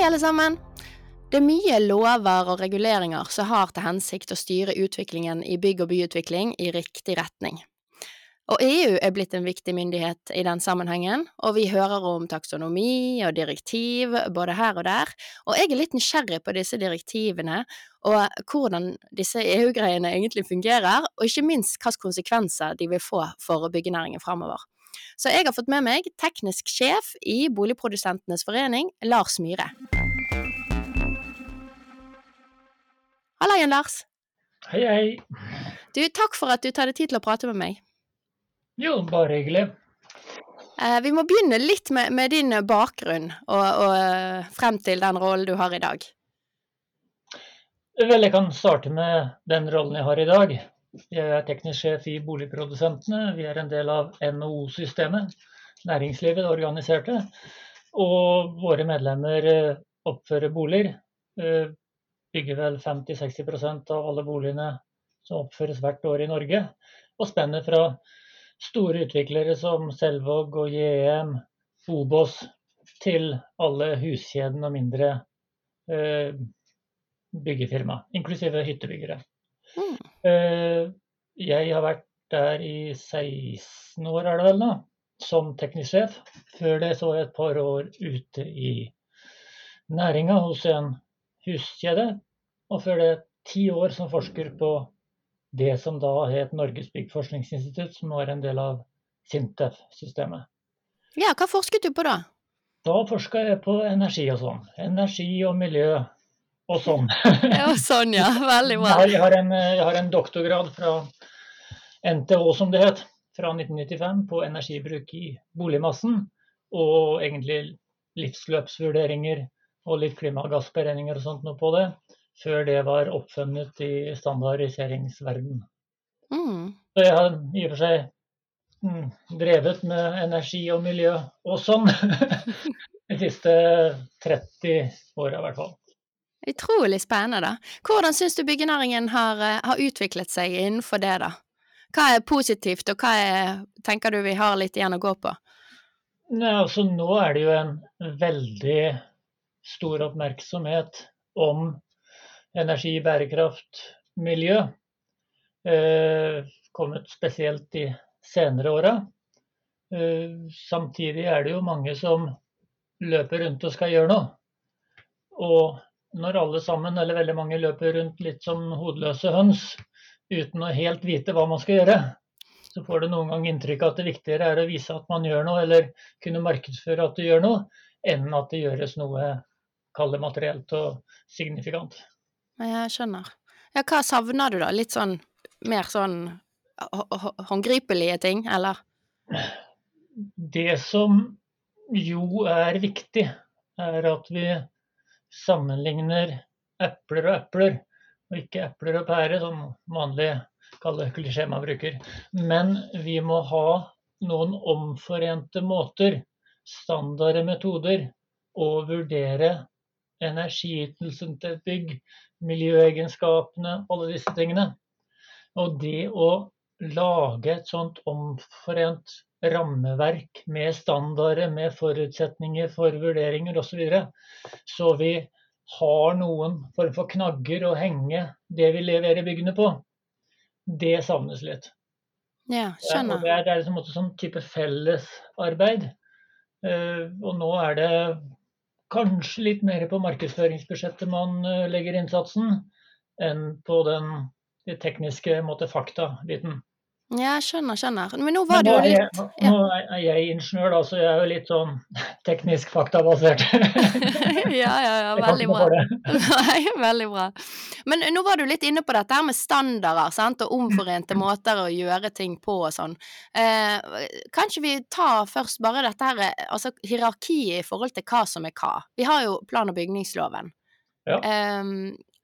Hei, alle sammen. Det er mye lover og reguleringer som har til hensikt å styre utviklingen i bygg- og byutvikling i riktig retning. Og EU er blitt en viktig myndighet i den sammenhengen, og vi hører om taksonomi og direktiv både her og der, og jeg er litt nysgjerrig på disse direktivene og hvordan disse EU-greiene egentlig fungerer, og ikke minst hvilke konsekvenser de vil få for byggenæringen framover. Så jeg har fått med meg teknisk sjef i Boligprodusentenes forening, Lars Myhre. Halla igjen, Lars. Hei, hei. Du, takk for at du tar deg tid til å prate med meg. Jo, bare hyggelig. Eh, vi må begynne litt med, med din bakgrunn og, og, eh, frem til den rollen du har i dag. Vel, jeg kan starte med den rollen jeg har i dag. Jeg er teknisk sjef i Boligprodusentene. Vi er en del av NHO-systemet, næringslivet, organiserte. Og våre medlemmer eh, oppfører boliger. Bygger vel 50-60% av alle boligene som oppføres hvert år i Norge. Og spenner fra store utviklere som Selvåg og JM, Obos, til alle huskjedene og mindre eh, byggefirma, inklusive hyttebyggere. Mm. Eh, jeg har vært der i 16 år, er det vel da, som teknisk sjef. Før det så var jeg et par år ute i næringa hos en huskjede. Og før det ti år som forsker på det som da het Norges byggforskningsinstitutt, som nå er en del av SINTEF-systemet. Ja, hva forsket du på da? Da forska jeg på energi og sånn. Energi og miljø og sånn. ja, sånn, ja. Veldig bra. Jeg har, en, jeg har en doktorgrad fra NTH, som det het, fra 1995 på energibruk i boligmassen. Og egentlig livsløpsvurderinger og litt klimagassberegninger og sånt noe på det før det var oppfunnet i standardiseringsverden. Mm. Så jeg har i og for seg mm, drevet med energi og miljø og sånn de siste 30 åra i hvert fall. Utrolig spennende. da. Hvordan syns du byggenæringen har, eh, har, utviklet seg innenfor det, da? Hva er positivt, og hva er, tenker du vi har litt igjen å gå på? Nei, altså Nå er det jo en veldig stor oppmerksomhet om energi, bærekraft, miljø. Eh, kommet spesielt de senere åra. Eh, samtidig er det jo mange som løper rundt og skal gjøre noe. Og når alle sammen, eller veldig mange, løper rundt litt som hodeløse høns uten å helt vite hva man skal gjøre, så får du noen gang inntrykk av at det viktigere er å vise at man gjør noe, eller kunne markedsføre at du gjør noe, enn at det gjøres noe, kall det materielt og signifikant. Jeg skjønner. Ja, hva savner du, da? Litt sånn mer sånn håndgripelige ting, eller? Det som jo er viktig, er at vi sammenligner epler og epler, og ikke epler og pære, som vanlig kaller klisjé man bruker. Men vi må ha noen omforente måter, standarde metoder, å vurdere energiytelsen til et bygg, miljøegenskapene, alle disse tingene. Og det å lage et sånt omforent rammeverk med standarder, med forutsetninger for vurderinger osv., så, videre, så vi har noen form for knagger å henge det vi leverer byggene på, det savnes litt. Ja, skjønner. Det er, det er liksom en sånn type fellesarbeid. Uh, og nå er det kanskje litt mer på markedsføringsbudsjettet man eh, legger innsatsen, enn på den, den tekniske måte, fakta-biten. Ja, skjønner, skjønner. Men nå Men var det jo er, jeg, nå ja. nå er jeg ingeniør, da, så jeg er jo litt sånn teknisk faktabasert. ja, ja, ja, veldig bra. Nei, veldig bra. Men nå var du litt inne på dette her med standarder, sant, og omforente måter å gjøre ting på og sånn. Eh, kan ikke vi ta først bare dette her, altså hierarkiet i forhold til hva som er hva? Vi har jo plan- og bygningsloven. Ja. Eh,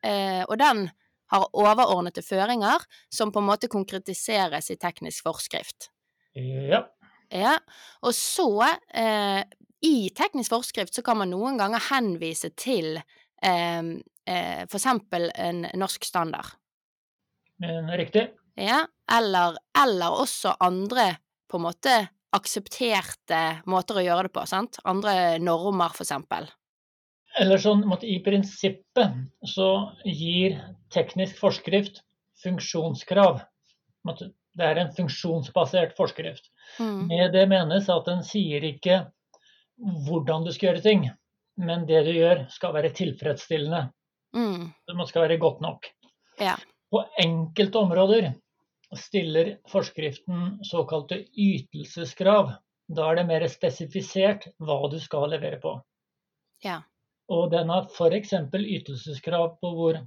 eh, og den har overordnede føringer som på en måte konkretiseres i teknisk forskrift. Ja. Ja, og så eh, i teknisk forskrift så kan man noen ganger henvise til eh, eh, for eksempel en norsk standard. Riktig. Ja, eller, eller også andre på en måte aksepterte måter å gjøre det på, sant? Andre normer, for eksempel. Eller sånn I prinsippet så gir teknisk forskrift funksjonskrav. Det er en funksjonsbasert forskrift. Mm. Med det menes at den sier ikke hvordan du skal gjøre ting, men det du gjør skal være tilfredsstillende. Mm. Det skal være godt nok. Ja. På enkelte områder stiller forskriften såkalte ytelseskrav. Da er det mer spesifisert hva du skal levere på. Ja. Og den har f.eks. ytelseskrav på hvor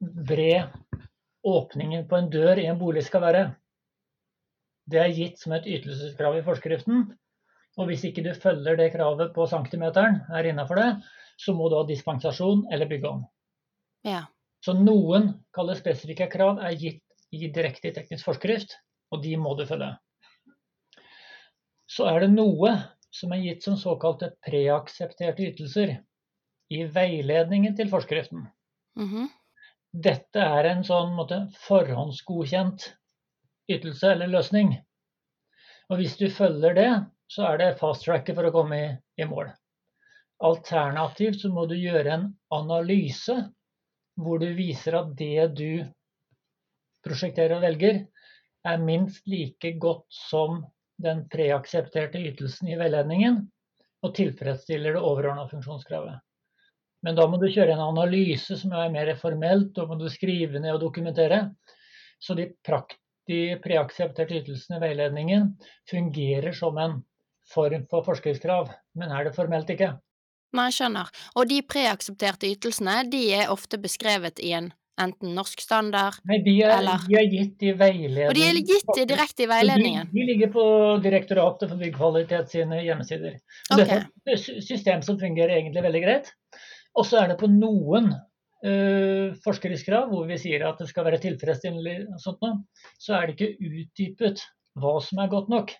bred åpningen på en dør i en bolig skal være. Det er gitt som et ytelseskrav i forskriften. Og hvis ikke du følger det kravet på centimeteren, er innafor det, så må du ha dispensasjon eller bygge om. Ja. Så noen kaller spesifikke krav er gitt i direkte i teknisk forskrift, og de må du følge. Så er det noe som er gitt som såkalte preaksepterte ytelser i veiledningen til forskriften. Mhm. Dette er en sånn måte, forhåndsgodkjent ytelse eller løsning. Og hvis du følger det, så er det fast tracket for å komme i, i mål. Alternativt så må du gjøre en analyse hvor du viser at det du prosjekterer og velger, er minst like godt som den preaksepterte ytelsen i veiledningen, og tilfredsstiller det overordna funksjonskravet. Men da må du kjøre en analyse som er mer formelt, og må du skrive ned og dokumentere. Så de, de preaksepterte ytelsene i veiledningen fungerer som en form for forskriftskrav, men er det formelt ikke. Nei, skjønner. Og de preaksepterte ytelsene, de er ofte beskrevet i en enten norsk standard Nei, de er, Eller- de er gitt i veiledningen. Og de er gitt i direkte i veiledningen. De, de ligger på Direktoratet for byggkvalitet sine hjemmesider. Okay. Dette er et system som fungerer egentlig veldig greit. Og så er det på noen uh, forskriftskrav hvor vi sier at det skal være tilfredsstillende, og sånt noe, så er det ikke utdypet hva som er godt nok.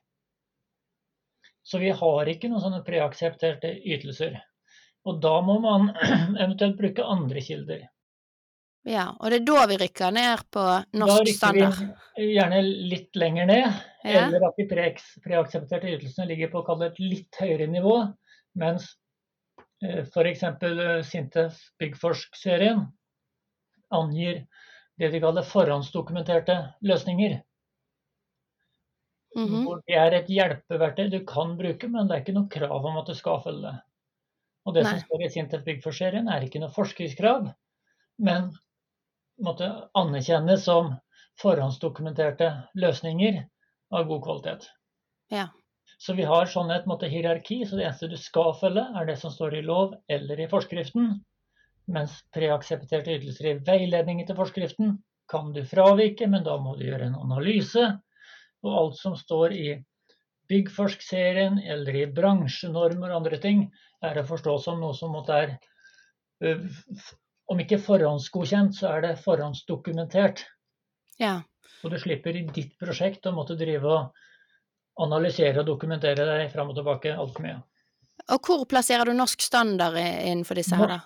Så vi har ikke noen sånne preaksepterte ytelser. Og da må man eventuelt bruke andre kilder. Ja, og det er da vi rykker ned på norsk standard? Da rykker vi gjerne litt lenger ned, Ja. eller at de preaksepterte ytelsene ligger på et litt høyere nivå, mens eh, f.eks. Sintef Byggforsk-serien angir det de kaller forhåndsdokumenterte løsninger. Mhm. Hvor det er et hjelpeverktøy du kan bruke, men det er ikke noe krav om at du skal følge det. Og det Nei. som står i Sintef Byggforsk-serien er ikke noe forskriftskrav, men måtte anerkjennes som forhåndsdokumenterte løsninger av god kvalitet. Ja. Så vi har sånn et måte, hierarki, så det eneste du skal følge, er det som står i lov eller i forskriften. Mens preaksepterte ytelser i veiledningen til forskriften kan du fravike, men da må du gjøre en analyse. Og alt som står i Byggforsk-serien eller i bransjenormer og andre ting, er å forstå som noe som måtte er Om ikke forhåndsgodkjent, så er det forhåndsdokumentert. Ja. Og du slipper i ditt prosjekt å måtte drive og analysere og dokumentere deg fram og tilbake altfor mye. Og hvor plasserer du norsk standard innenfor disse her, da?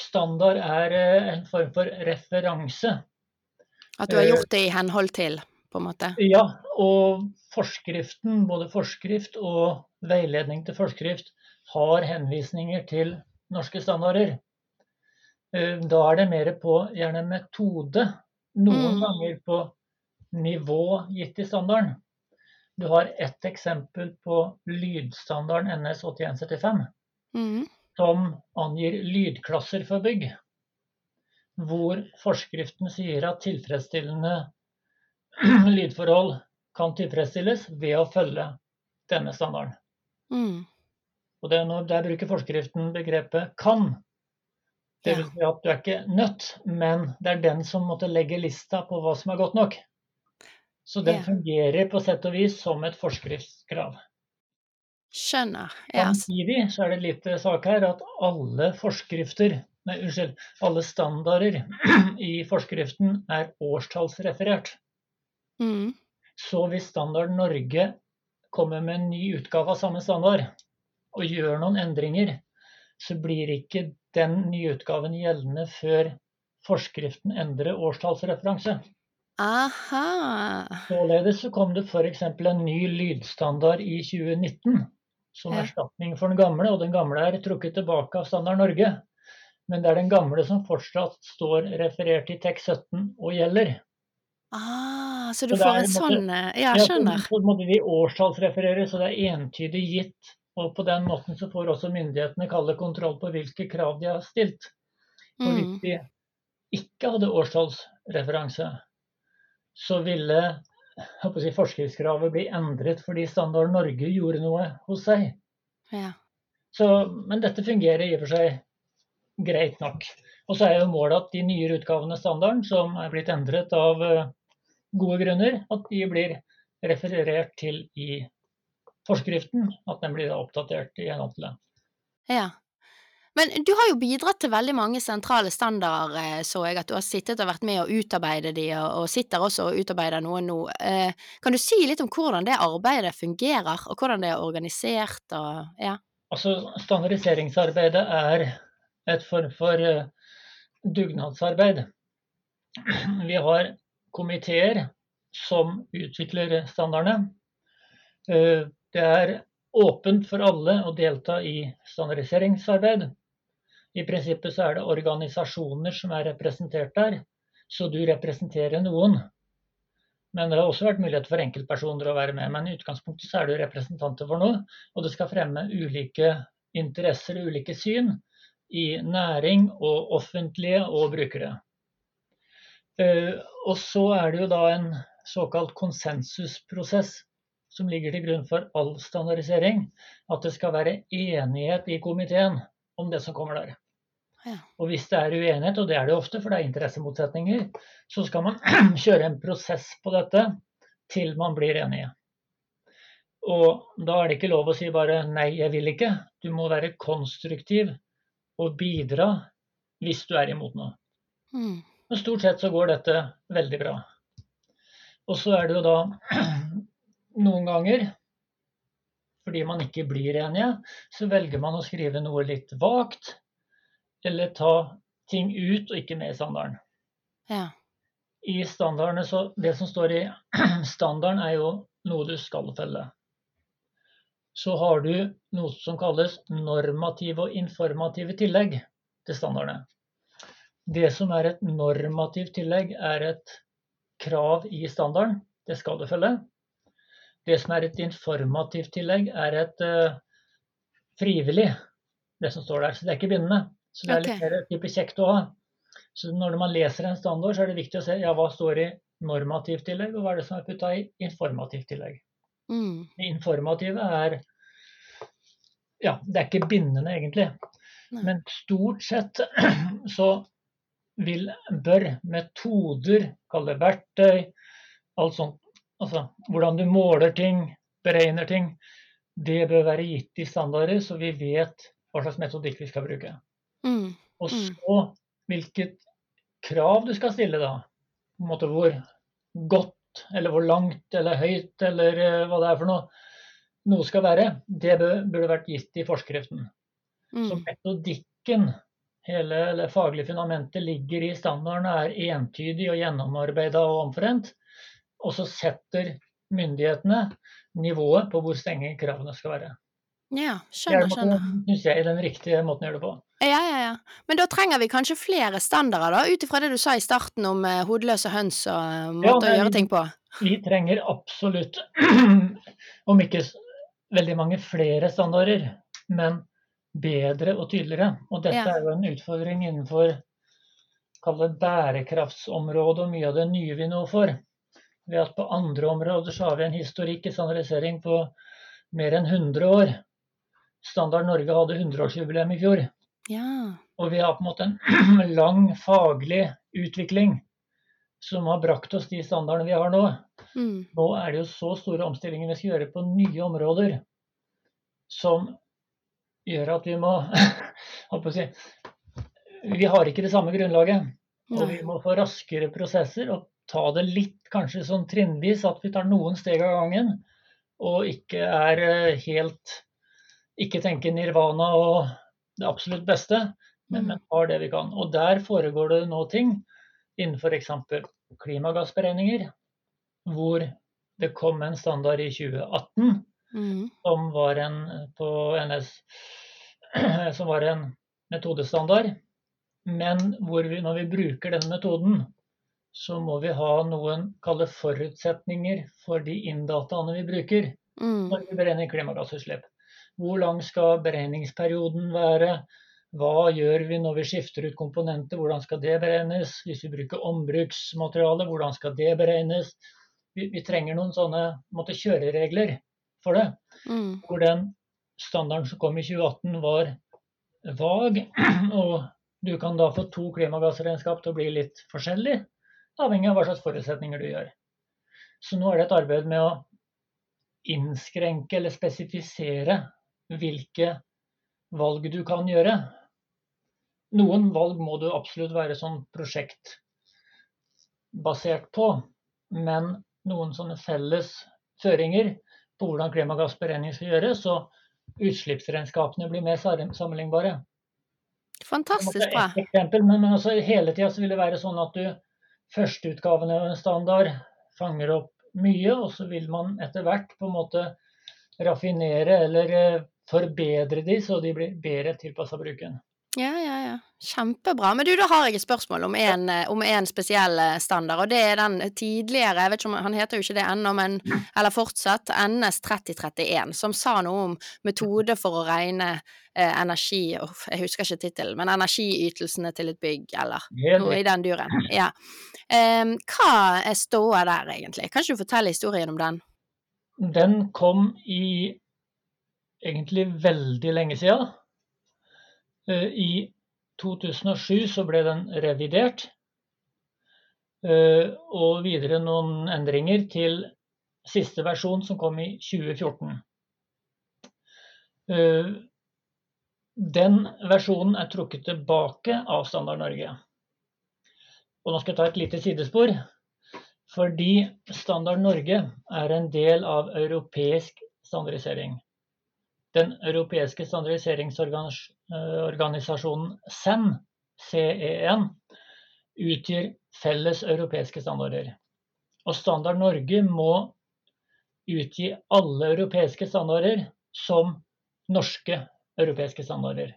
Standard er eh, en form for referanse. At du har Eh, gjort det i henhold til, på en måte? Ja, og forskriften, både forskrift og veiledning til forskrift, har henvisninger til norske standarder. Eh, Da er det mer på gjerne metode, noen Mm. ganger på nivå gitt i standarden. Du har ett eksempel på lydstandarden NS 8175. mm. som angir lydklasser for bygg. Hvor forskriften sier at tilfredsstillende lydforhold kan tilfredsstilles ved å følge denne standarden. Mm. Og det er når, Der bruker forskriften begrepet 'kan'. Det vil si at du er ikke nødt, men det er den som måtte legge lista på hva som er godt nok. Så den Ja. fungerer på sett og vis som et forskriftskrav. Skjønner. Ja. Samtidig så er det litt sak her at alle forskrifter, nei, unnskyld, alle standarder i forskriften er årstallsreferert. Mm. Så hvis Standard Norge kommer med en ny utgave av samme standard og gjør noen endringer, så blir ikke den nye utgaven gjeldende før forskriften endrer årstallsreferanse. Aha. Således så kom det f.eks. en ny lydstandard i 2019 som Ja. erstatning for den gamle, og den gamle er trukket tilbake av Standard Norge. Men det er den gamle som fortsatt står referert i TEK17 og gjelder. Ah, så du Så får en sånn Ja, skjønner. Så måtte de årstallsreferere, så det er entydig gitt. Og på den måten så får også myndighetene kalle kontroll på hvilke krav de har stilt. For Mm. hvis de ikke hadde årstallsreferanse, så ville jeg forskriftskravet bli endret fordi Standard Norge gjorde noe hos seg. Ja. Så, men dette fungerer i og for seg greit nok. Og så er jo målet at de nyere utgavene av standarden, som er blitt endret av eh, gode grunner, at de blir referert til i forskriften. At den blir oppdatert i henhold til det. ja. Men du har jo bidratt til veldig mange sentrale standarder, eh, så jeg, at du har sittet og vært med å utarbeide de, og, sitter også og utarbeider noe nå. Eh, kan du si litt om hvordan det arbeidet fungerer, og hvordan det er organisert og ja? Altså, standardiseringsarbeidet er et form for eh, dugnadsarbeid. Vi har komiteer som utvikler standardene. Det er åpent for alle å delta i standardiseringsarbeid. I prinsippet så er det organisasjoner som er representert der, så du representerer noen. Men det har også vært mulighet for enkeltpersoner å være med. Men i utgangspunktet så er du representanter for noe, og det skal fremme ulike interesser og ulike syn i næring og offentlige og brukere. Eh, Og så er det jo da en såkalt konsensusprosess som ligger til grunn for all standardisering. At det skal være enighet i komiteen om det som kommer der. Ja. Og hvis det er uenighet, og det er det ofte, for det er interessemotsetninger, så skal man kjøre en prosess på dette til man blir enige. Og da er det ikke lov å si bare 'nei, jeg vil ikke'. Du må være konstruktiv og bidra hvis du er imot noe. Mm. Men stort sett så går dette veldig bra. Og så er det jo da noen ganger, fordi man ikke blir enige, så velger man å skrive noe litt vagt, eller ta ting ut og ikke med i standarden. Ja. I standardene så Det som står i standarden, er jo noe du skal følge. Så har du noe som kalles normative og informative tillegg til standardene. Det som er et normativt tillegg, er et krav i standarden. Det skal du følge. Det som er et informativt tillegg, er et uh, frivillig, det som står der. Så det er ikke bindende. Så det er litt mer type kjekt å ha. Så når man leser en standard, så er det viktig å se ja, hva står i normativt tillegg, og hva er det som er putta i informativt tillegg. Mm. Det informative er Ja, det er ikke bindende, egentlig. Nei. Men stort sett så vil, bør metoder, kall det verktøy, alt sånt, altså hvordan du måler ting, beregner ting, det bør være gitt i standarder, så vi vet hva slags metodikk vi skal bruke. Mm. Og Mm. så hvilket krav du skal stille da. På en måte hvor godt, eller hvor langt, eller høyt, eller eh, hva det er for noe noe skal være. Det burde vært gitt i forskriften. Så Mm. metodikken, hele eller faglige fundamentet, ligger i standarden, er entydig og gjennomarbeida og omforent. Og så setter myndighetene nivået på hvor strenge kravene skal være. Ja, Det er skjønner, Det skjønner. synes jeg, den riktige måten å gjøre det på. Ja, ja, ja. Men da trenger vi kanskje flere standarder, da, ut ifra det du sa i starten om uh, hodeløse høns og uh, måter Ja, å gjøre ting på. Vi trenger absolutt, om ikke veldig mange flere standarder, men bedre og tydeligere. Og dette Ja. er jo en utfordring innenfor kall det bærekraftsområdet og mye av det nye vi nå får. ved at på andre områder så har vi en historikk i standardisering på mer enn 100 år. Standard Norge hadde 100-årsjubileum i fjor. Ja. Og vi har på en måte en lang faglig utvikling som har brakt oss de standardene vi har nå. Mm. Nå er det jo så store omstillinger vi skal gjøre på nye områder som gjør at vi må si, Vi har ikke det samme grunnlaget. Og vi må få raskere prosesser og ta det litt kanskje sånn trinnvis, at vi tar noen steg av gangen. Og ikke er eh, helt Ikke tenke nirvana og det absolutt beste, men, Mm. men har det vi kan. Og der foregår det nå ting innenfor f.eks. klimagassberegninger, hvor det kom en standard i 2018 Mm. som var en på NS som var en metodestandard. Men hvor vi, når vi bruker denne metoden, så må vi ha noen kalle forutsetninger for de inndataene vi bruker Mm. Når vi beregner klimagassutslipp. Hvor lang skal beregningsperioden være? Hva gjør vi når vi skifter ut komponenter? Hvordan skal det beregnes? Hvis vi bruker ombruksmateriale, hvordan skal det beregnes? Vi, vi trenger noen sånne på måte, kjøreregler for det Mm. hvor den standarden som kom i 2018 var vag, og du kan da få to klimagassregnskap til å bli litt forskjellig, avhengig av hva slags forutsetninger du gjør. Så nå er det et arbeid med å innskrenke eller spesifisere hvilke valg du kan gjøre. Noen valg må du absolutt være sånn prosjektbasert på, men noen sånne felles føringer på hvordan klimagassberegning skal gjøres, så utslippsregnskapene blir mer sam- sammenlignbare. Fantastisk bra. et eksempel, men, men også hele tida vil det være sånn at du førsteutgaven av en standard fanger opp mye, og så vil man etter hvert på en måte raffinere eller eh, forbedre de, så de blir bedre tilpassa bruken. Ja, ja, ja. Kjempebra. Men du, da har jeg et spørsmål om en, om en spesiell eh, standard, og det er den tidligere, jeg vet ikke om han heter jo ikke det ennå, men eller fortsatt, NS 3031, som sa noe om metode for å regne eh, energi uff, Jeg husker ikke tittelen, men energiytelsene til et bygg, eller noe i den duren. Ja. Em, hva er ståa der, egentlig? Kan ikke du fortelle historien om den? Den kom i egentlig veldig lenge siden. Eh, I 2007 så ble den revidert. eh, Og videre noen endringer til siste versjon som kom i 2014. Eh, Den versjonen er trukket tilbake av Standard Norge. Og nå skal jeg ta et lite sidespor. Fordi Standard Norge er en del av europeisk standardisering. Den europeiske standardiseringsorganisasjonen CEN, CEN, utgir felles europeiske standarder. Og Standard Norge må utgi alle europeiske standarder som norske europeiske standarder.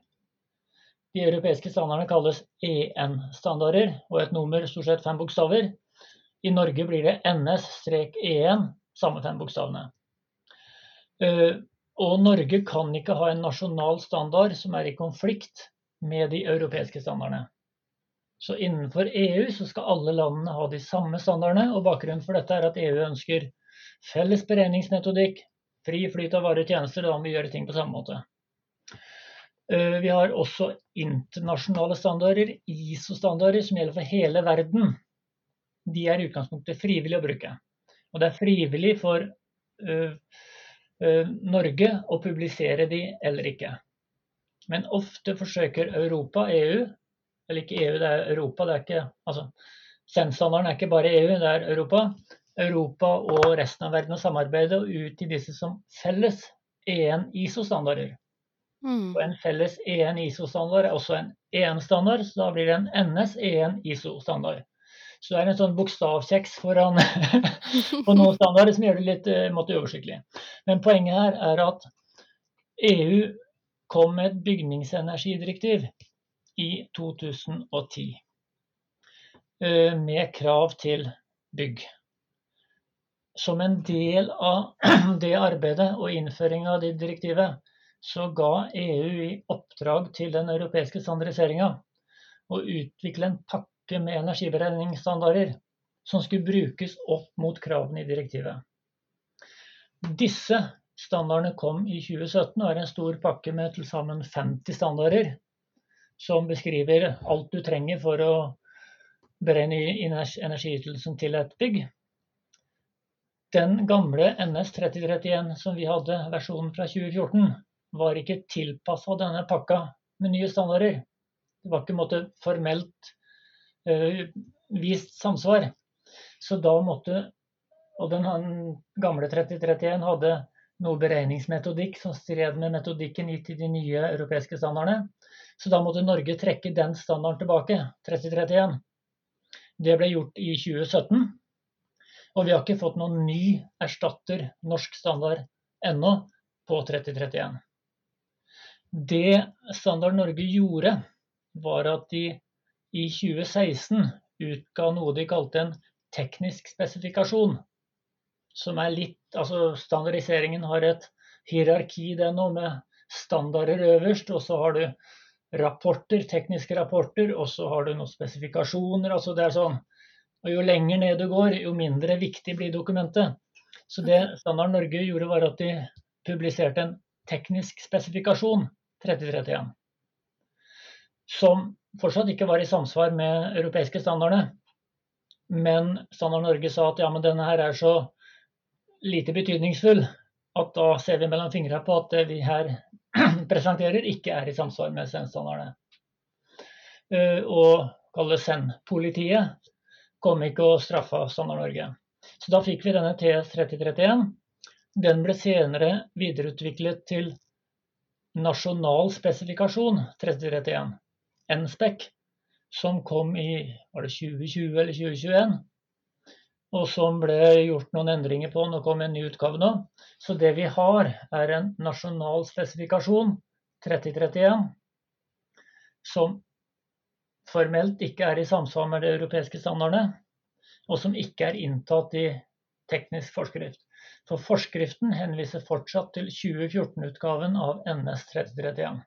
De europeiske standardene kalles EN-standarder, og et nummer stort sett fem bokstaver. I Norge blir det NS-EN, samme fem bokstavene. Og Norge kan ikke ha en nasjonal standard som er i konflikt med de europeiske standardene. Så innenfor EU så skal alle landene ha de samme standardene, og bakgrunnen for dette er at EU ønsker felles beregningsmetodikk, fri flyt av varer og tjenester, da må vi gjøre ting på samme måte. Eh, Vi har også internasjonale standarder, ISO-standarder, som gjelder for hele verden. De er i utgangspunktet frivillige å bruke. Og det er frivillig for eh, Norge å publisere de eller ikke. Men ofte forsøker Europa, EU, eller ikke EU, det er Europa, det er ikke altså, Senstandarden er ikke bare EU, det er Europa. Europa og resten av verden å samarbeide og ut til disse som felles EN ISO-standarder. Mm. Og en felles EN ISO-standard er også en EN-standard, så da blir det en NS EN ISO-standard. Så det er en sånn bokstavkjeks foran på noen standarder som gjør det litt eh, måtte uoversiktlig. Men poenget her er at EU kom med et bygningsenergidirektiv i 2010 eh, med krav til bygg. Som en del av det arbeidet og innføringen av det direktivet, så ga EU i oppdrag til den europeiske standardiseringa å utvikle en pakke med energiberegningsstandarder som skulle brukes opp mot kravene i direktivet. Disse standardene kom i 2017 og er en stor pakke med til sammen 50 standarder som beskriver alt du trenger for å beregne energiytelsen til et bygg. Den gamle NS 3031 som vi hadde, versjonen fra 2014, var ikke tilpassa denne pakka med nye standarder. Det var ikke måte, formelt vist samsvar. Så da måtte Og den gamle 3031 hadde noe beregningsmetodikk som stred med metodikken gitt i de nye europeiske standardene. Så da måtte Norge trekke den standarden tilbake, 3031. Det ble gjort i 2017. Og vi har ikke fått noen ny erstatter norsk standard ennå på 3031. Det Standard Norge gjorde, var at de i 2016 utga noe de kalte en teknisk spesifikasjon. Som er litt Altså standardiseringen har et hierarki, den òg, med standarder øverst. Og så har du rapporter, tekniske rapporter, og så har du noen spesifikasjoner. altså det er sånn, og Jo lenger ned du går, jo mindre viktig blir dokumentet. Så det Standard Norge gjorde, var at de publiserte en teknisk spesifikasjon 3031 som fortsatt ikke var i samsvar med europeiske standardene. Men Standard Norge sa at ja, men denne her er så lite betydningsfull at da ser vi mellom fingrene på at det vi her presenterer, ikke er i samsvar med SEN-standardene. Eh, og kalle SEN-politiet kom ikke og straffa Standard Norge. Så da fikk vi denne TS 3031. Den ble senere videreutviklet til nasjonal spesifikasjon 3031. NSPEC, som kom i var det 2020 eller 2021. Og som ble gjort noen endringer på. Nå kom en ny utgave nå. Så det vi har, er en nasjonal spesifikasjon 3031 som formelt ikke er i samsvar med de europeiske standardene, og som ikke er inntatt i teknisk forskrift. For forskriften henviser fortsatt til 2014-utgaven av NS 3031.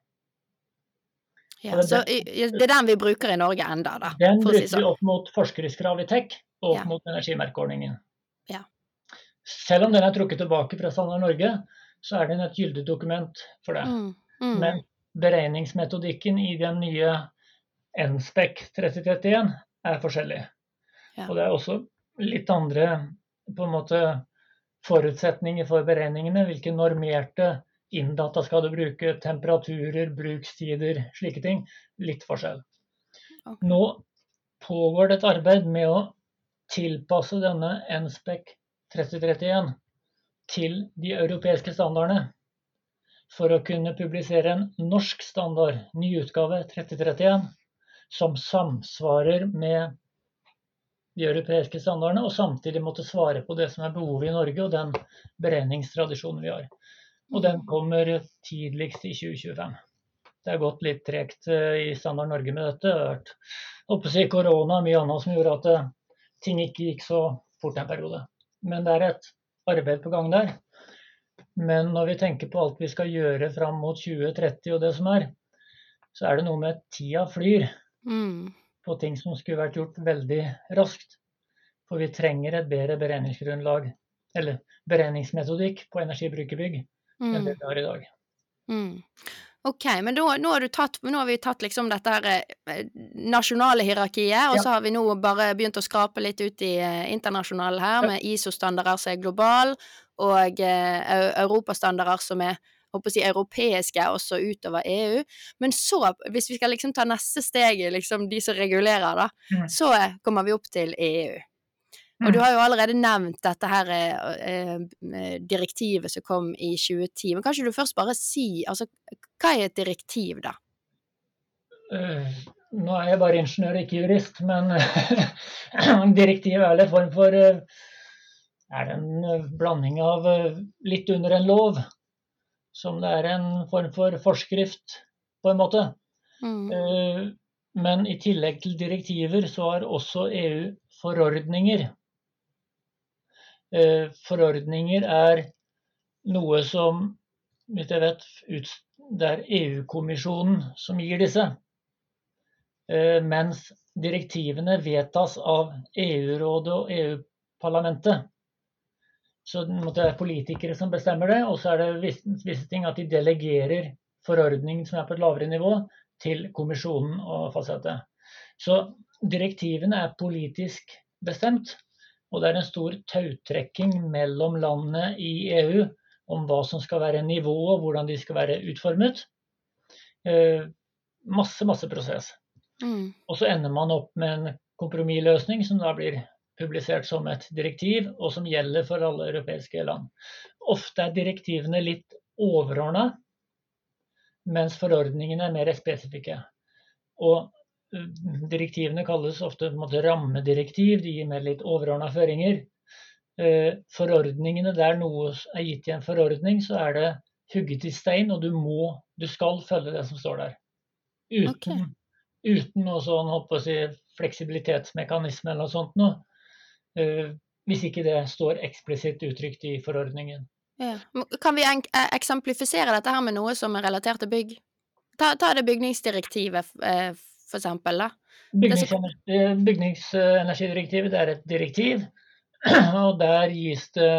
Ja, så det er den vi bruker i Norge enda, da? Den bruker si sånn. vi opp mot forskriftskrav i TEK og opp ja. mot energimerkeordningen. Ja. Selv om den er trukket tilbake fra Standard Norge, så er den et gyldig dokument for det. Mm, mm. Men beregningsmetodikken i den nye NSPEC 3031 er forskjellig. Ja. Og det er også litt andre på en måte forutsetninger for beregningene. Hvilke normerte Inndata skal du bruke, temperaturer, brukstider, slike ting. Litt forskjell. Okay. Nå pågår det et arbeid med å tilpasse denne NSPEC 3031 til de europeiske standardene. For å kunne publisere en norsk standard, ny utgave 3031, som samsvarer med de europeiske standardene, og samtidig måtte svare på det som er behovet i Norge og den beregningstradisjonen vi har. Og den kommer tidligst i 2025. Det har gått litt tregt eh, i Standard Norge med dette. Det har vært korona og mye annet som gjorde at eh, ting ikke gikk så fort en periode. Men det er et arbeid på gang der. Men når vi tenker på alt vi skal gjøre fram mot 2030 og det som er, så er det noe med tida flyr mm. på ting som skulle vært gjort veldig raskt. For vi trenger et bedre beregningsgrunnlag, eller beregningsmetodikk på energibrukerbygg mm. Enn det vi har i dag. Mm. Ok, men da, nå, har tatt, nå, har vi tatt liksom dette her eh, nasjonale hierarkiet, og ja. så har vi nå bare begynt å skrape litt ut i eh, internasjonale her, med ISO-standarder som er global, og eh, europastandarder som er håper å si, europeiske også utover EU. Men så, hvis vi skal liksom ta neste steg, liksom de som regulerer, da, mm. så kommer vi opp til EU. Og du mm. har jo allerede nevnt dette her eh, eh, direktivet som kom i 2010. Men kan ikke du først bare si altså, hva er et direktiv, da? Uh, nå er jeg bare ingeniør, ikke jurist, men direktiv er en form for er Er en blanding av litt under en lov, som det er en form for forskrift, på en måte. Mm. men i tillegg til direktiver så har også EU forordninger. Eh, forordninger er noe som, hvis jeg vet, det er EU-kommisjonen som gir disse. Eh, mens direktivene vedtas av EU-rådet og EU-parlamentet. Så det er politikere som bestemmer det, og så er det visse ting at de delegerer forordningen som er på et lavere nivå, til kommisjonen å fastsette. Så direktivene er politisk bestemt, og det er en stor tautrekking mellom landene i EU om hva som skal være nivået, hvordan de skal være utformet. Eh, masse, masse prosess. Mm. Og så ender man opp med en kompromissløsning som da blir publisert som et direktiv, og som gjelder for alle europeiske land. Ofte er direktivene litt overordna, mens forordningene er mer spesifikke. Og direktivene kalles ofte måte, rammedirektiv, de gir mer litt overordna føringer. Eh, forordningene der noe er gitt i en forordning, så er det hugget i stein, og du må, du skal følge det som står der. Uten okay uten noe sånn si, fleksibilitetsmekanisme eller noe sånt noe. Uh, hvis ikke det står eksplisitt uttrykt i forordningen. Ja. Kan vi eh, eksemplifisere dette her med noe som er relatert til bygg? Ta, ta det bygningsdirektivet, eh, for eksempel. da. Bygnings, bygningsenergidirektivet det er et direktiv, og der gis det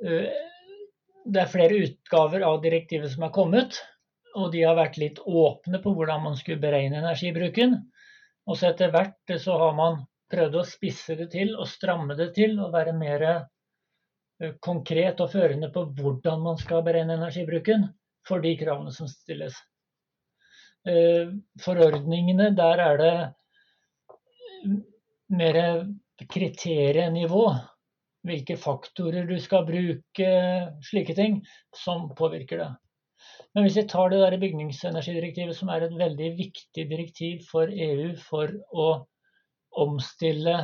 Det er flere utgaver av direktivet som er kommet. Og de har vært litt åpne på hvordan man skulle beregne energibruken. Og så etter hvert så har man prøvd å spisse det til og stramme det til og være mer eh, konkret og førende på hvordan man skal beregne energibruken for de kravene som stilles. Eh, forordningene, der er det mer kriterienivå. Hvilke faktorer du skal bruke, slike ting, som påvirker det. Men hvis vi tar det der bygningsenergidirektivet, som er et veldig viktig direktiv for EU for å omstille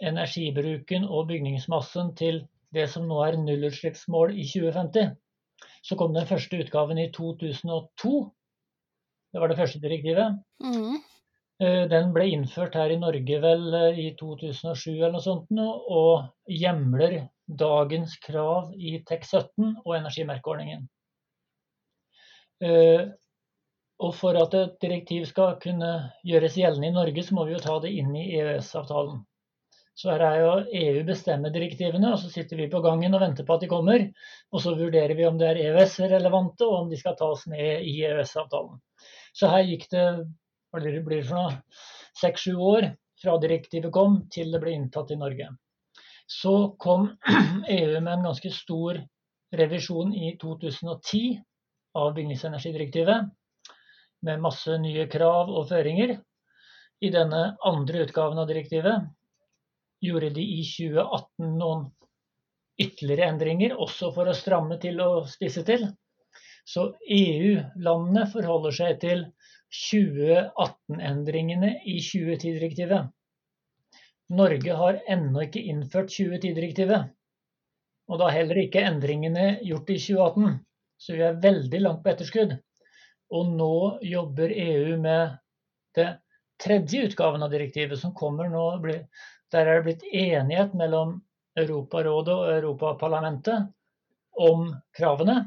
energibruken og bygningsmassen til det som nå er nullutslippsmål i 2050, så kom den første utgaven i 2002. Det var det første direktivet. Mm. Eh, den ble innført her i Norge vel eh, i 2007 eller noe sånt, og hjemler dagens krav i TEK17 og energimerkeordningen. Eh, og for at et direktiv skal kunne gjøres gjeldende i Norge, så må vi jo ta det inn i EØS-avtalen. Så her er jo EU bestemmer direktivene, og så sitter vi på gangen og venter på at de kommer. Og så vurderer vi om det er EØS-relevante, og om de skal tas med i EØS-avtalen. Så her gikk det hva blir det for noe, seks-sju år fra direktivet kom til det ble inntatt i Norge. Så kom EU med en ganske stor revisjon i 2010 av bygningsenergidirektivet, med masse nye krav og føringer. I denne andre utgaven av direktivet gjorde de i 2018 noen ytterligere endringer, også for å stramme til og spisse til. Så EU-landene forholder seg til 2018-endringene i 2010-direktivet. Norge har ennå ikke innført 2010-direktivet, og da heller ikke endringene gjort i 2018. Så vi er veldig langt på etterskudd. Og nå jobber EU med det tredje utgaven av direktivet, som kommer nå. Der er det blitt enighet mellom Europarådet og Europaparlamentet om kravene.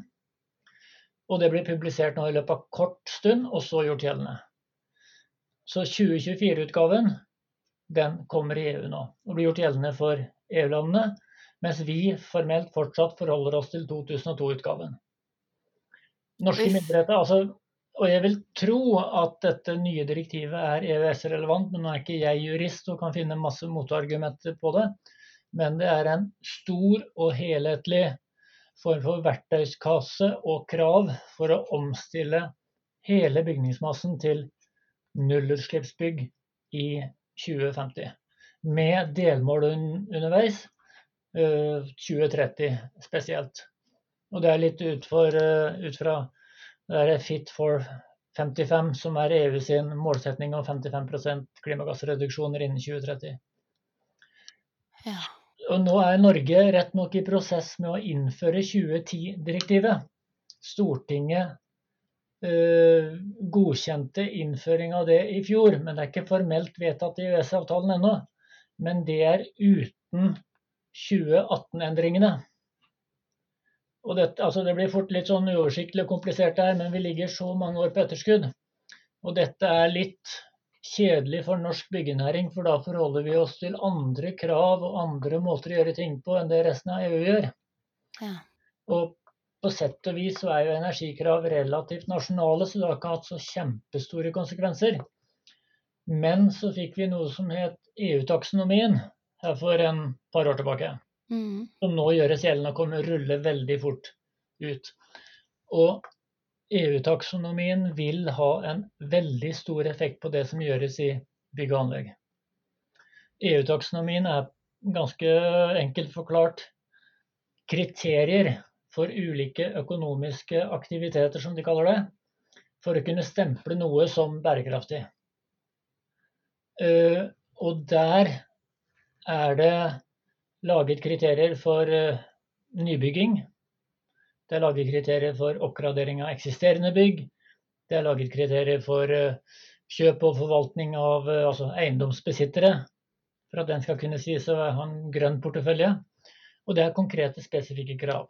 Og det blir publisert nå i løpet av kort stund, og så gjort gjeldende. Så 2024-utgaven den kommer i EU nå og blir gjort gjeldende for EU-landene. Mens vi formelt fortsatt forholder oss til 2002-utgaven norske myndigheter. Altså, og jeg vil tro at dette nye direktivet er EØS-relevant, men nå er ikke jeg jurist og kan finne masse motargumenter på det. Men det er en stor og helhetlig form for verktøyskasse og krav for å omstille hele bygningsmassen til nullutslippsbygg i 2050. Med delmål underveis, 2030 øh, spesielt. Og det er litt ut, for, eh, ut fra det er Fit for 55, som er EU sin målsetning om 55% klimagassreduksjoner innen 2030. Ja. Nå er Norge rett nok i prosess med å innføre 2010-direktivet. Stortinget uh, godkjente innføring av det i fjor, men det er ikke formelt vedtatt i EØS-avtalen ennå. Men det er uten 2018-endringene. Og det, altså det blir fort litt sånn uoversiktlig og komplisert her, men vi ligger så mange år på etterskudd. Og dette er litt kjedelig for norsk byggenæring, for da forholder vi oss til andre krav og andre måter å gjøre ting på enn det resten av EU gjør. Ja. Og på sett og vis så er jo energikrav relativt nasjonale, så det har ikke hatt så kjempestore konsekvenser. Men så fikk vi noe som het EU-taksonomien her for en par år tilbake. Mm. Som nå gjøres gjeldende og kommer rulle veldig fort ut. Og EU-taksonomien vil ha en veldig stor effekt på det som gjøres i bygg og anlegg. EU-taksonomien er ganske enkelt forklart kriterier for ulike økonomiske aktiviteter, som de kaller det, for å kunne stemple noe som bærekraftig. Eh, og der er det laget kriterier for eh, nybygging. Det er laget kriterier for oppgradering av eksisterende bygg. Det er laget kriterier for eh, kjøp og forvaltning av altså eiendomsbesittere, for at den skal kunne sies å ha en grønn portefølje. Og det er konkrete, spesifikke krav.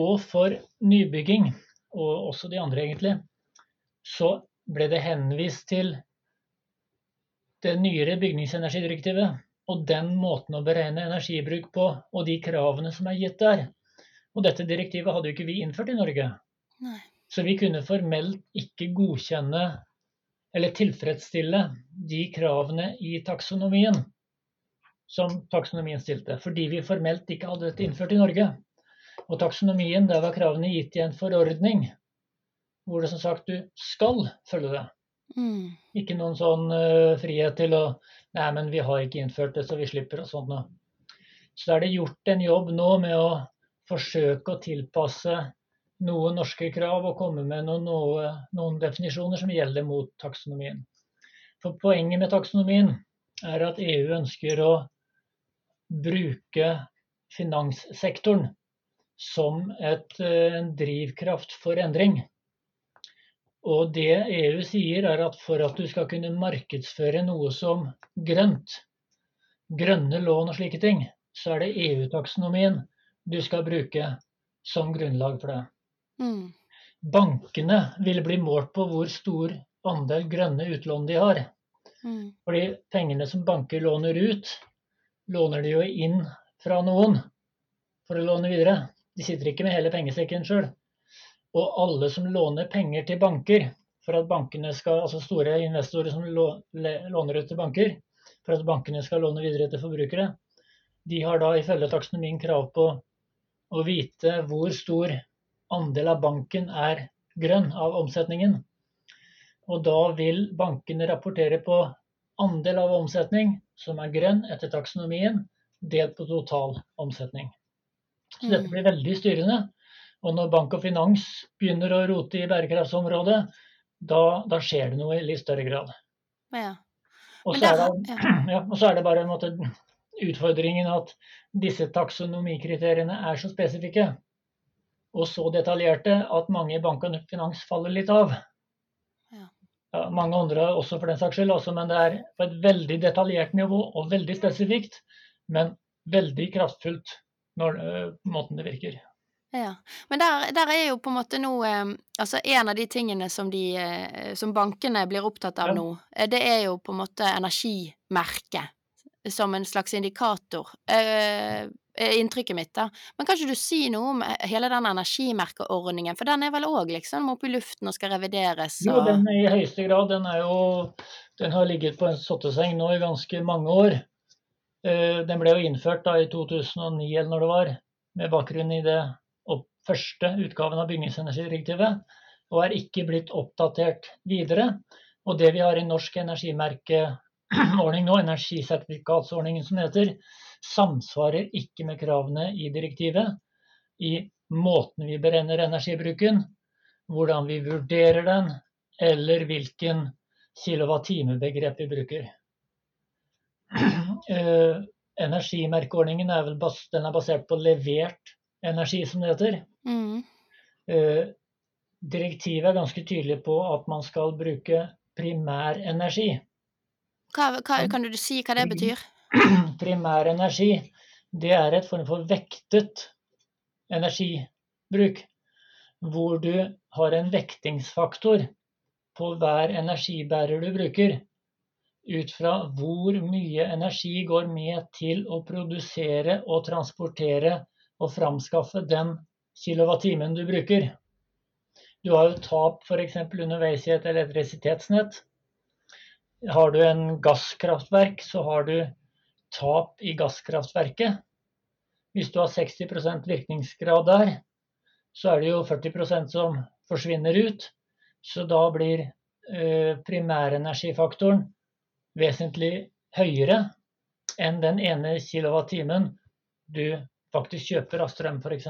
Og for nybygging, og også de andre egentlig, så ble det henvist til det nyere bygningsenergidirektivet og den måten å beregne energibruk på, og de kravene som er gitt der. Og dette direktivet hadde jo ikke vi innført i Norge. Nei. Så vi kunne formelt ikke godkjenne eller tilfredsstille de kravene i taksonomien som taksonomien stilte, fordi vi formelt ikke hadde dette innført i Norge. Og taksonomien, der var kravene gitt i en forordning hvor det som sagt du skal følge det. Mm. Ikke noen sånn uh, frihet til å Nei, men vi har ikke innført det, så vi slipper og sånt noe. Så er det gjort en jobb nå med å forsøke å tilpasse noen norske krav og komme med noen, noe, noen definisjoner som gjelder mot taksonomien. For poenget med taksonomien er at EU ønsker å bruke finanssektoren som et, eh, en drivkraft for endring. Og det EU sier, er at for at du skal kunne markedsføre noe som grønt, grønne lån og slike ting, så er det EU-taksonomien du skal bruke som grunnlag for det. Mm. Bankene vil bli målt på hvor stor andel grønne utlån de har. Mm. Fordi pengene som banker låner ut, låner de jo inn fra noen for å låne videre. De sitter ikke med hele pengesekken sjøl. Og alle som låner penger til banker, for at bankene skal, altså store investorer som låner ut til banker, for at bankene skal låne videre til forbrukere, de har da ifølge taksonomien krav på å vite hvor stor andel av banken er grønn av omsetningen. Og da vil bankene rapportere på andel av omsetning som er grønn etter taksonomien, delt på total omsetning. Så dette Mm. blir veldig styrende. Og når bank og finans begynner å rote i bærekraftsområdet, da, da skjer det noe i litt større grad. Ja. Og så er, det- ja. ja, og så er det bare en måte, utfordringen at disse taksonomikriteriene er så spesifikke og så detaljerte at mange i bank og finans faller litt av. Ja. Ja, mange andre også for den saks skyld, også, men det er på et veldig detaljert nivå og veldig spesifikt, men veldig kraftfullt når øh, måten det virker. Ja. Men der, der er jo på en måte nå eh, Altså en av de tingene som, de, eh, som bankene blir opptatt av Ja. nå, eh, det er jo på en måte energimerket som en slags indikator. Er inntrykket mitt, da. Men kan ikke du si noe om eh, hele den energimerkeordningen, for den er vel òg liksom oppe i luften og skal revideres Jo, den den i høyeste grad. Den, er jo, den har ligget på en sotteseng nå i ganske mange år. Uh, Den ble jo innført da i 2009 eller når det var, med bakgrunn i det opp, første utgaven av bygningsenergidirektivet, og er ikke blitt oppdatert videre. Og det vi har i norsk energimerkeordning nå, energisertifikatsordningen som det heter, samsvarer ikke med kravene i direktivet i måten vi beregner energibruken, hvordan vi vurderer den, eller hvilken kilowattime-begrep vi bruker. Eh, energimerkeordningen er bas er basert på levert energi, som det heter. mm, Eh, direktivet er ganske tydelig på at man skal bruke primærenergi. Hva, hva, Kan du si hva det betyr? Primærenergi, det er et form for vektet energibruk. Hvor du har en vektingsfaktor på hver energibærer du bruker. ut fra hvor mye energi går med til å produsere og transportere og framskaffe den kilowattimen du bruker. Du har jo tap f.eks. underveis i et elektrisitetsnett. Har du en gasskraftverk, så har du tap i gasskraftverket. Hvis du har 60% virkningsgrad der, så er det jo 40% som forsvinner ut. Så da blir eh, primærenergifaktoren vesentlig høyere enn den ene kilowattimen du faktisk kjøper av strøm, f.eks.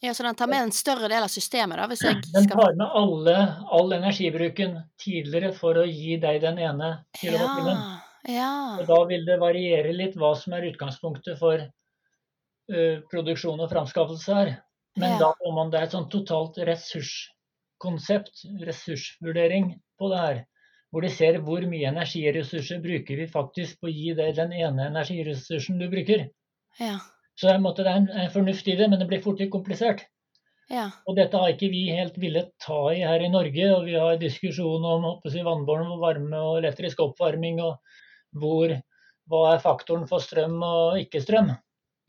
Ja, Så den tar med en større del av systemet, da? jeg Den tar med alle, all energibruken tidligere for å gi deg den ene kilowattimen. Ja, ja. Og da vil det variere litt hva som er utgangspunktet for uh, produksjon og framskaffelse her. Men Ja. da må man, det er et sånn totalt ressurskonsept, ressursvurdering på det her. Hvor de ser hvor mye energiressurser bruker vi faktisk på å gi deg den ene energiressursen du bruker. ja. Så det er en en, fornuft i det, men det blir fort litt komplisert. ja. Og dette har ikke vi helt villet ta i her i Norge. Og vi har diskusjon om jeg, vannbåren varme og elektrisk oppvarming og hvor, hva er faktoren for strøm og ikke strøm.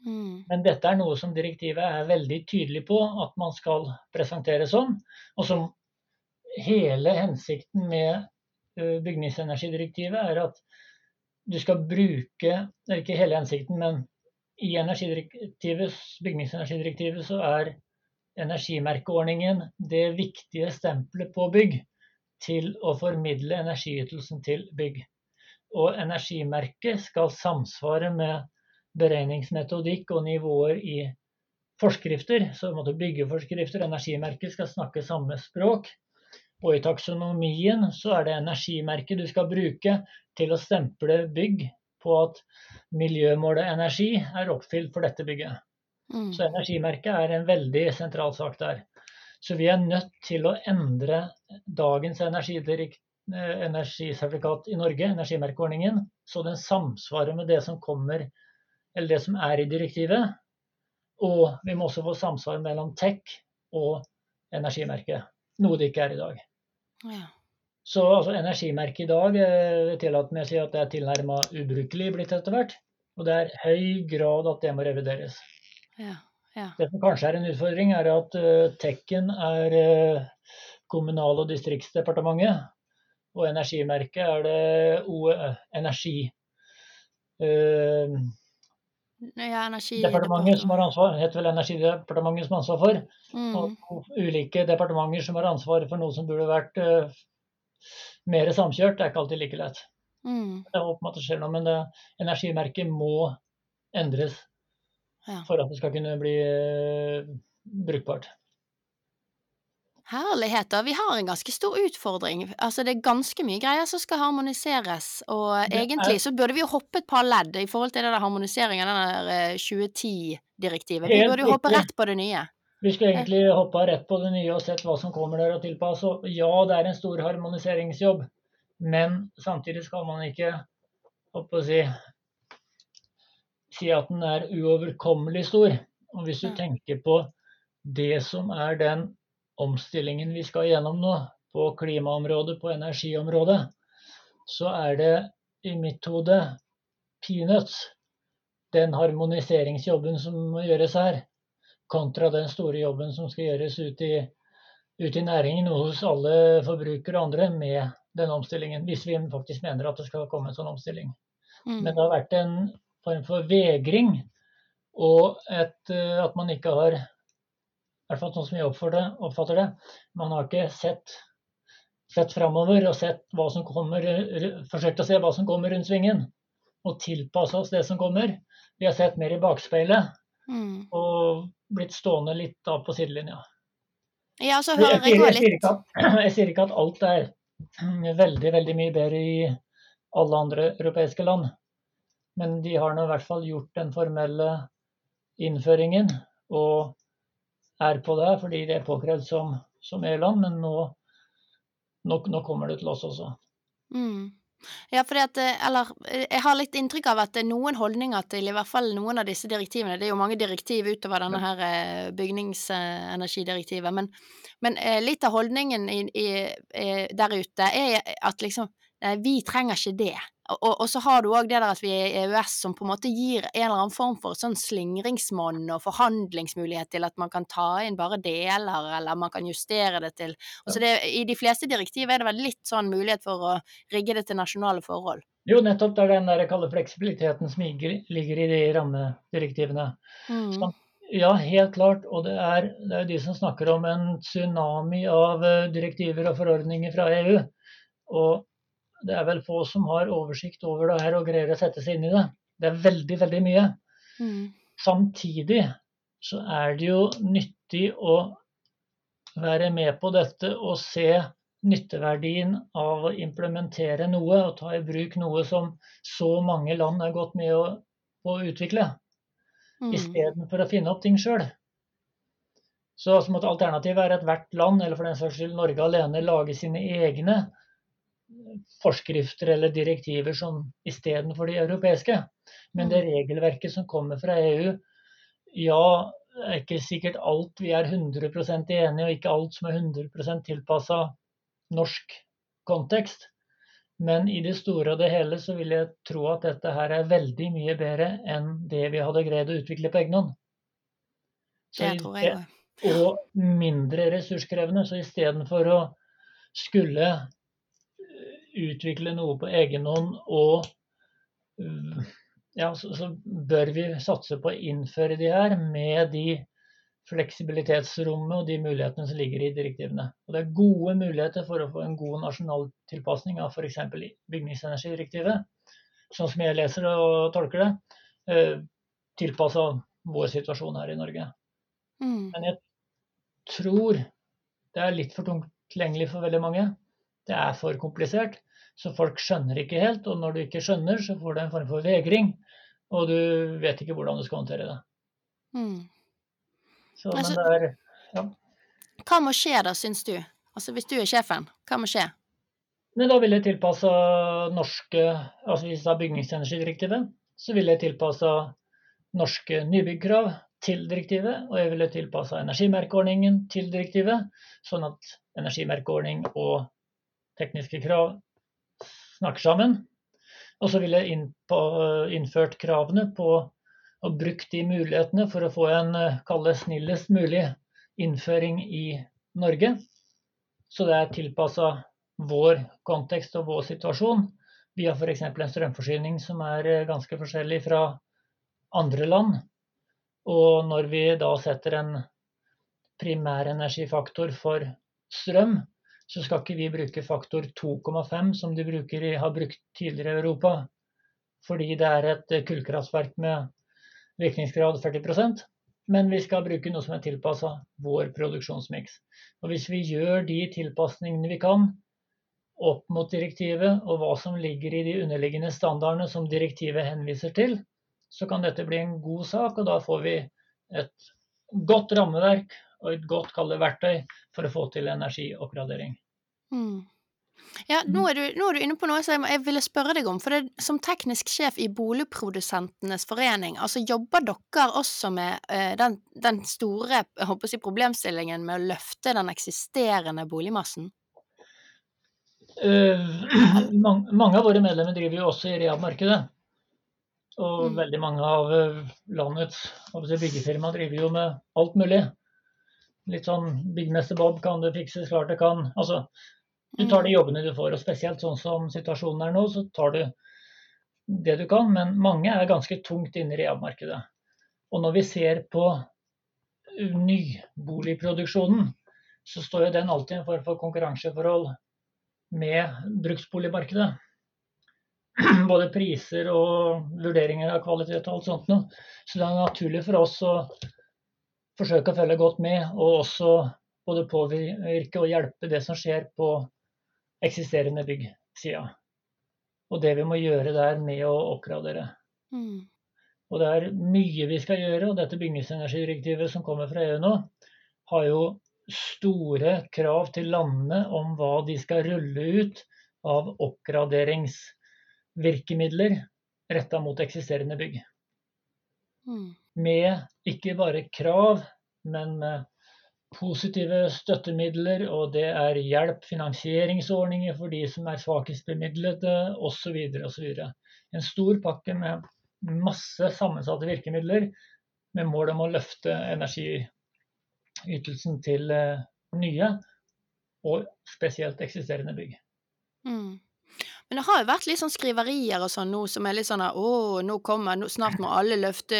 Mm. Men dette er noe som direktivet er veldig tydelig på at man skal presentere som. Og som hele hensikten med ø, bygningsenergidirektivet er at du skal bruke Det ikke hele hensikten, men i energidirektivet, bygningsenergidirektivet så er energimerkeordningen det viktige stempelet på bygg til å formidle energiytelsen til bygg. Og energimerket skal samsvare med beregningsmetodikk og nivåer i forskrifter. Så måtte byggeforskrifter og energimerket skal snakke samme språk. Og i taksonomien så er det energimerket du skal bruke til å stemple bygg på at miljømålet energi er oppfylt for dette bygget. Mm. Så energimerket er en veldig sentral sak der. Så vi er nødt til å endre dagens eh, energisertifikat i Norge, energimerkeordningen, så den samsvarer med det som kommer, eller det som er i direktivet. Og vi må også få samsvar mellom tech og energimerket, noe det ikke er i dag. ja. Så altså, energimerket i dag eh, tillater meg å si at det er tilnærma ubrukelig blitt etter hvert. Og det er høy grad at det må revideres. ja. ja. Det som kanskje er en utfordring, er at uh, Tekken er uh, Kommunal- og distriktsdepartementet. Og energimerket er det OE, Energi. Uh, ja departementet som har ansvar, heter vel Energidepartementet som har ansvar for. Mm. Og ulike departementer som har ansvar for noe som burde vært mer samkjørt. Det er ikke alltid like lett. Mm. Jeg håper at det skjer noe, men det, energimerket må endres Ja. for at det skal kunne bli uh, brukbart. Herligheter. Vi har en ganske stor utfordring. Altså, det er ganske mye greier som skal harmoniseres, og Det er- egentlig så burde vi jo hoppe et par ledd i forhold til det der harmoniseringen av den der eh, 2010-direktivet. Vi burde jo hoppe rett på det nye. Vi skulle egentlig hoppa rett på det nye og sett hva som kommer der og tilpasse. Ja, det er en stor harmoniseringsjobb, men samtidig skal man ikke å si, si at den er uoverkommelig stor. Og hvis du tenker på det som er den omstillingen vi skal gjennom nå, på klimaområdet, på energiområdet, så er det i mitt hode peanuts, den harmoniseringsjobben som må gjøres her kontra den store jobben som skal gjøres ute i, ut i næringen og hos alle forbrukere og andre med den omstillingen, hvis vi faktisk mener at det skal komme en sånn omstilling. Mm. Men det har vært en form for vegring, og et, eh, at man ikke har, i hvert fall sånn som jeg oppfatter det, man har ikke sett, sett framover og sett hva som kommer, forsøkt å se hva som kommer rundt svingen, og tilpasse oss det som kommer. Vi har sett mer i bakspeilet Mm. og blitt stående litt da på sidelinja. Ja, så Jeg, hører jeg jeg, sier litt jeg sier ikke at alt er veldig, veldig mye bedre i alle andre europeiske land. Men de har nå i hvert fall gjort den formelle innføringen og er på det fordi det er påkrevd som, som EU-land. Men nå, nå, nå kommer det til oss også. Mm. Ja, fordi at eh, Eller eh, jeg har litt inntrykk av at det er noen holdninger til i hvert fall noen av disse direktivene. Det er jo mange direktiv utover denne her eh, bygningsenergidirektivet. Men, men eh, litt av holdningen i, i, eh, der ute er at liksom eh, vi trenger ikke det. Og, og så har du òg det der at vi er i EØS som på en måte gir en eller annen form for sånn slingringsmonn og forhandlingsmulighet til at man kan ta inn bare deler, eller man kan justere det til altså det, I de fleste direktiv er det vel litt sånn mulighet for å rigge det til nasjonale forhold. Jo, nettopp det er den der kalde fleksibiliteten som ligger i de rammedirektivene. Mm. Ja, helt klart. Og det er, det er de som snakker om en tsunami av eh, direktiver og forordninger fra EU. Og det er vel få som har oversikt over det her og greier å sette seg inn i det. Det er veldig, veldig mye. Mm. Samtidig så er det jo nyttig å være med på dette og se nytteverdien av å implementere noe og ta i bruk noe som så mange land er gått med å, å utvikle, mm. istedenfor å finne opp ting sjøl. Så altså, alternativet er at hvert land, eller for den saks skyld Norge alene, lager sine egne forskrifter eller direktiver som istedenfor de europeiske. Men det mm. regelverket som kommer fra EU, ja, er ikke sikkert alt vi er 100% enige, og ikke alt som er 100% tilpassa norsk kontekst. Men i det store og det hele så vil jeg tro at dette her er veldig mye bedre enn det vi hadde greid å utvikle på egen hånd. Det tror jeg òg. Og mindre ressurskrevende. Så istedenfor å skulle utvikle noe på egen hånd og ja, så, så, bør vi satse på å innføre de her med de fleksibilitetsrommet og de mulighetene som ligger i direktivene. Og det er gode muligheter for å få en god nasjonal tilpasning av f.eks. bygningsenergidirektivet, sånn som jeg leser og tolker det, eh, tilpassa vår situasjon her i Norge. Mm. Men jeg tror det er litt for tungt tilgjengelig for veldig mange. Det er for komplisert, så folk skjønner ikke helt. Og når du ikke skjønner, så får du en form for vegring, og du vet ikke hvordan du skal håndtere det. Mm. Så, altså, det er ja. Hva må skje da, syns du? Altså Hvis du er sjefen, hva må skje? Men da vil jeg tilpasse norske altså Hvis det er bygningsenergidirektivet, så vil jeg tilpasse norske nybyggkrav til direktivet, og jeg ville tilpassa energimerkeordningen til direktivet, sånn at energimerkeordning og tekniske krav snakker sammen. Og så ville jeg inn på, innført kravene på og brukt de mulighetene for å få en eh, kalle snillest mulig innføring i Norge. Så det er tilpassa vår kontekst og vår situasjon. Vi har f.eks. en strømforsyning som er eh, ganske forskjellig fra andre land. Og når vi da setter en primærenergifaktor for strøm, så skal ikke vi bruke faktor 2,5 som de bruker, har brukt tidligere i Europa. Fordi det er et kullkraftverk med virkningsgrad 40% men vi skal bruke noe som er tilpassa vår produksjonsmiks. Og Hvis vi gjør de tilpasningene vi kan opp mot direktivet, og hva som ligger i de underliggende standardene som direktivet henviser til, så kan dette bli en god sak, og da får vi et godt rammeverk og et godt kalde verktøy for å få til energioppgradering. Mm. Ja, nå er, du, nå er, du, inne på noe som jeg, ville spørre deg om. For det, som teknisk sjef i Boligprodusentenes forening, altså jobber dere også med uh, den, den, store jeg problemstillingen med å løfte den eksisterende boligmassen? Uh, mange, mange, av våre medlemmer driver jo også i rehab-markedet. Og mm. veldig mange av eh, landets byggefirmaer driver jo med alt mulig litt sånn byggmester Bob, kan du fikse, klart det kan. Altså, du tar de mm. jobbene du får, og spesielt sånn som situasjonen er nå, så tar du det du kan. Men mange er ganske tungt inne i rehabmarkedet. Og når vi ser på nyboligproduksjonen, så står jo den alltid i en form for konkurranseforhold med bruksboligmarkedet. Både priser og vurderinger av kvalitet og alt sånt noe. Så det er naturlig for oss å forsøke å følge godt med, og også både påvirke og hjelpe det som skjer på eksisterende byggsida. Og det vi må gjøre der med å oppgradere. Mm. Og det er mye vi skal gjøre, og dette bygningsenergidirektivet som kommer fra EU nå, har jo store krav til landene om hva de skal rulle ut av oppgraderingsvirkemidler retta mot eksisterende bygg. Mm med ikke bare krav, men med positive støttemidler, og det er hjelp, finansieringsordninger for de som er svakest bemidlede, osv. osv. En stor pakke med masse sammensatte virkemidler med mål om å løfte energiytelsen til eh, nye og spesielt eksisterende bygg. Mm. Men det har jo vært litt sånn skriverier og sånn nå som er litt sånn at å, nå kommer, nå, snart må alle løfte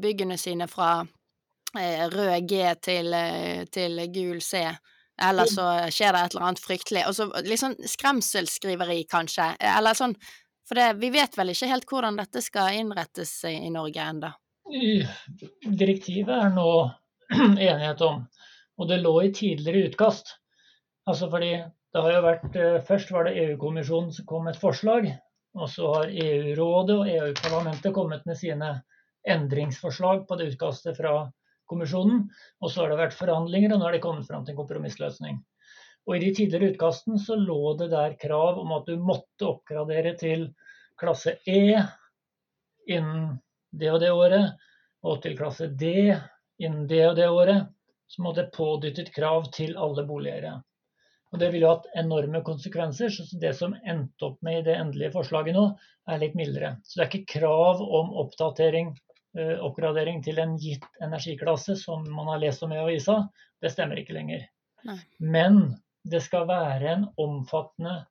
byggene sine fra eh, rød G til, eh, til gul C. Eller så skjer det et eller annet fryktelig. Og så litt sånn skremselsskriveri, kanskje. Eller sånn For det, vi vet vel ikke helt hvordan dette skal innrettes i, i Norge enda. Direktivet er nå enighet om, og det lå i tidligere utkast. Altså fordi det har jo vært, eh, Først var det EU-kommisjonen som kom med et forslag. Og så har EU-rådet og EU-parlamentet kommet med sine endringsforslag på det utkastet fra kommisjonen. Og så har det vært forhandlinger, og nå har de kommet fram til en kompromissløsning. Og I de tidligere utkastene så lå det der krav om at du måtte oppgradere til klasse E innen det og det året, og til klasse D innen det og det året. Så måtte det pådyttet krav til alle boligeiere. Og Det ville jo hatt enorme konsekvenser. så Det som endte opp med i det endelige forslaget nå, er litt mildere. Så det er ikke krav om oppdatering, eh, oppgradering til en gitt energiklasse, som man har lest om i avisa. Det stemmer ikke lenger. Nei. Men det skal være en omfattende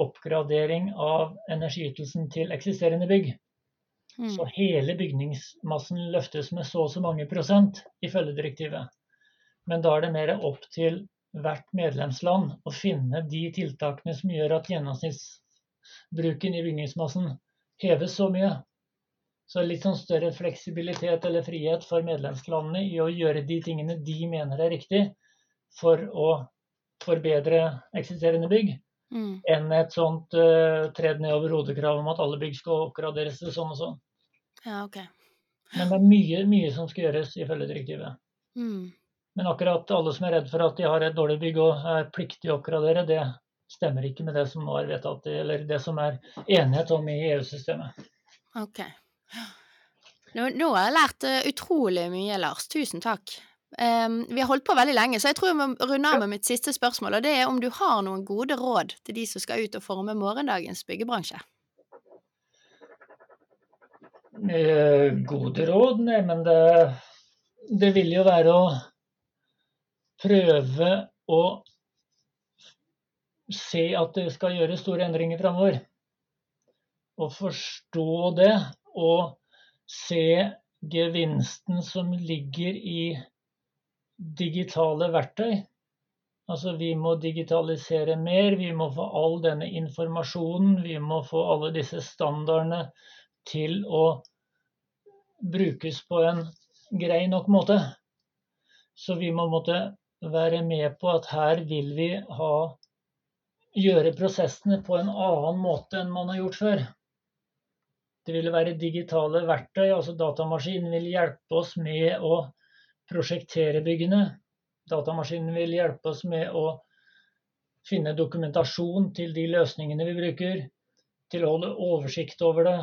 oppgradering av energiytelsen til eksisterende bygg. Mm. Så hele bygningsmassen løftes med så og så mange prosent, ifølge direktivet. Men da er det mer opp til hvert medlemsland å finne de tiltakene som gjør at gjennomsnittsbruken i bygningsmassen heves så mye. Så litt sånn større fleksibilitet eller frihet for medlemslandene i å gjøre de tingene de mener er riktig for å forbedre eksisterende bygg, mm. enn et sånt uh, tredd ned over hodet-krav om at alle bygg skal oppgraderes til sånn og sånn. Ja, okay. Men det er mye, mye som skal gjøres ifølge direktivet. Mm. Men akkurat alle som er redd for at de har et dårlig bygg og er pliktig å oppgradere, det stemmer ikke med det som er vedtatt, eller det som er enighet om i EU-systemet. Ok. Nå, nå, har jeg lært uh, utrolig mye, Lars. Tusen takk. Um, vi har holdt på veldig lenge, så jeg tror jeg må runde av med mitt siste spørsmål. Og det er om du har noen gode råd til de som skal ut og forme morgendagens byggebransje? Eh, gode råd? Nei, men det, det vil jo være å prøve å se at det skal gjøres store endringer framover. Og forstå det og se gevinsten som ligger i digitale verktøy. Altså vi må digitalisere mer, vi må få all denne informasjonen, vi må få alle disse standardene til å brukes på en grei nok måte. Så vi må måtte være med på at her vil vi ha, gjøre prosessene på en annen måte enn man har gjort før. Det vil være digitale verktøy, altså datamaskinen vil hjelpe oss med å prosjektere byggene. Datamaskinen vil hjelpe oss med å finne dokumentasjon til de løsningene vi bruker, til å holde oversikt over det.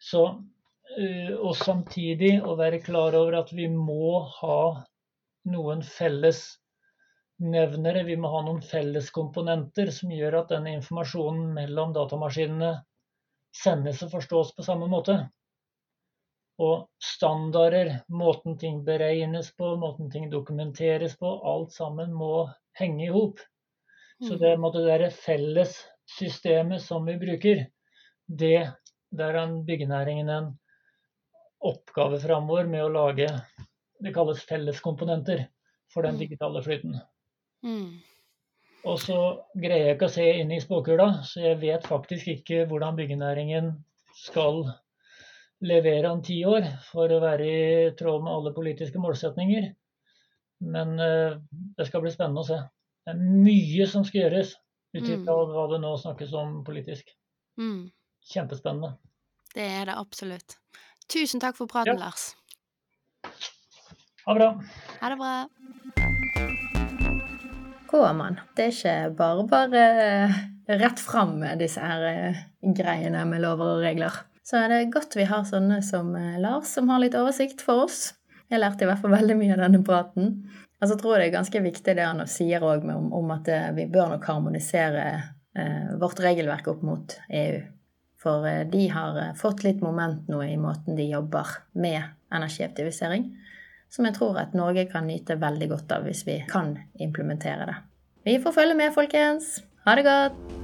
Så, og samtidig å være klar over at vi må ha noen felles nevnere. Vi må ha noen felles komponenter som gjør at denne informasjonen mellom datamaskinene sendes og forstås på samme måte. Og standarder, måten ting beregnes på, måten ting dokumenteres på, alt sammen må henge i hop. Så det, er det der fellessystemet som vi bruker, det der er byggenæringen en oppgave framover med å lage det kalles felleskomponenter for den mm. digitale flyten. Mm. Og så greier jeg ikke å se inn i spåkula, så jeg vet faktisk ikke hvordan byggenæringen skal levere om ti år for å være i tråd med alle politiske målsetninger. Men uh, det skal bli spennende å se. Det er mye som skal gjøres ut ifra mm. hva det nå snakkes om politisk. Mm. Kjempespennende. Det er det absolutt. Tusen takk for praten, ja. Lars. Ha det bra. Ha det bra. Man. Det er ikke bare bare eh, rett fram med disse her eh, greiene med lover og regler. Så er det godt vi har sånne som eh, Lars, som har litt oversikt for oss. Jeg lærte i hvert fall veldig mye av denne praten. Og så tror jeg det er ganske viktig det han sier òg om, om, at vi bør nok harmonisere eh, vårt regelverk opp mot EU. For eh, de har fått litt moment nå i måten de jobber med energieffektivisering, som jeg tror at Norge kan nyte veldig godt av hvis vi kan implementere det. Vi får følge med, folkens. Ha det godt!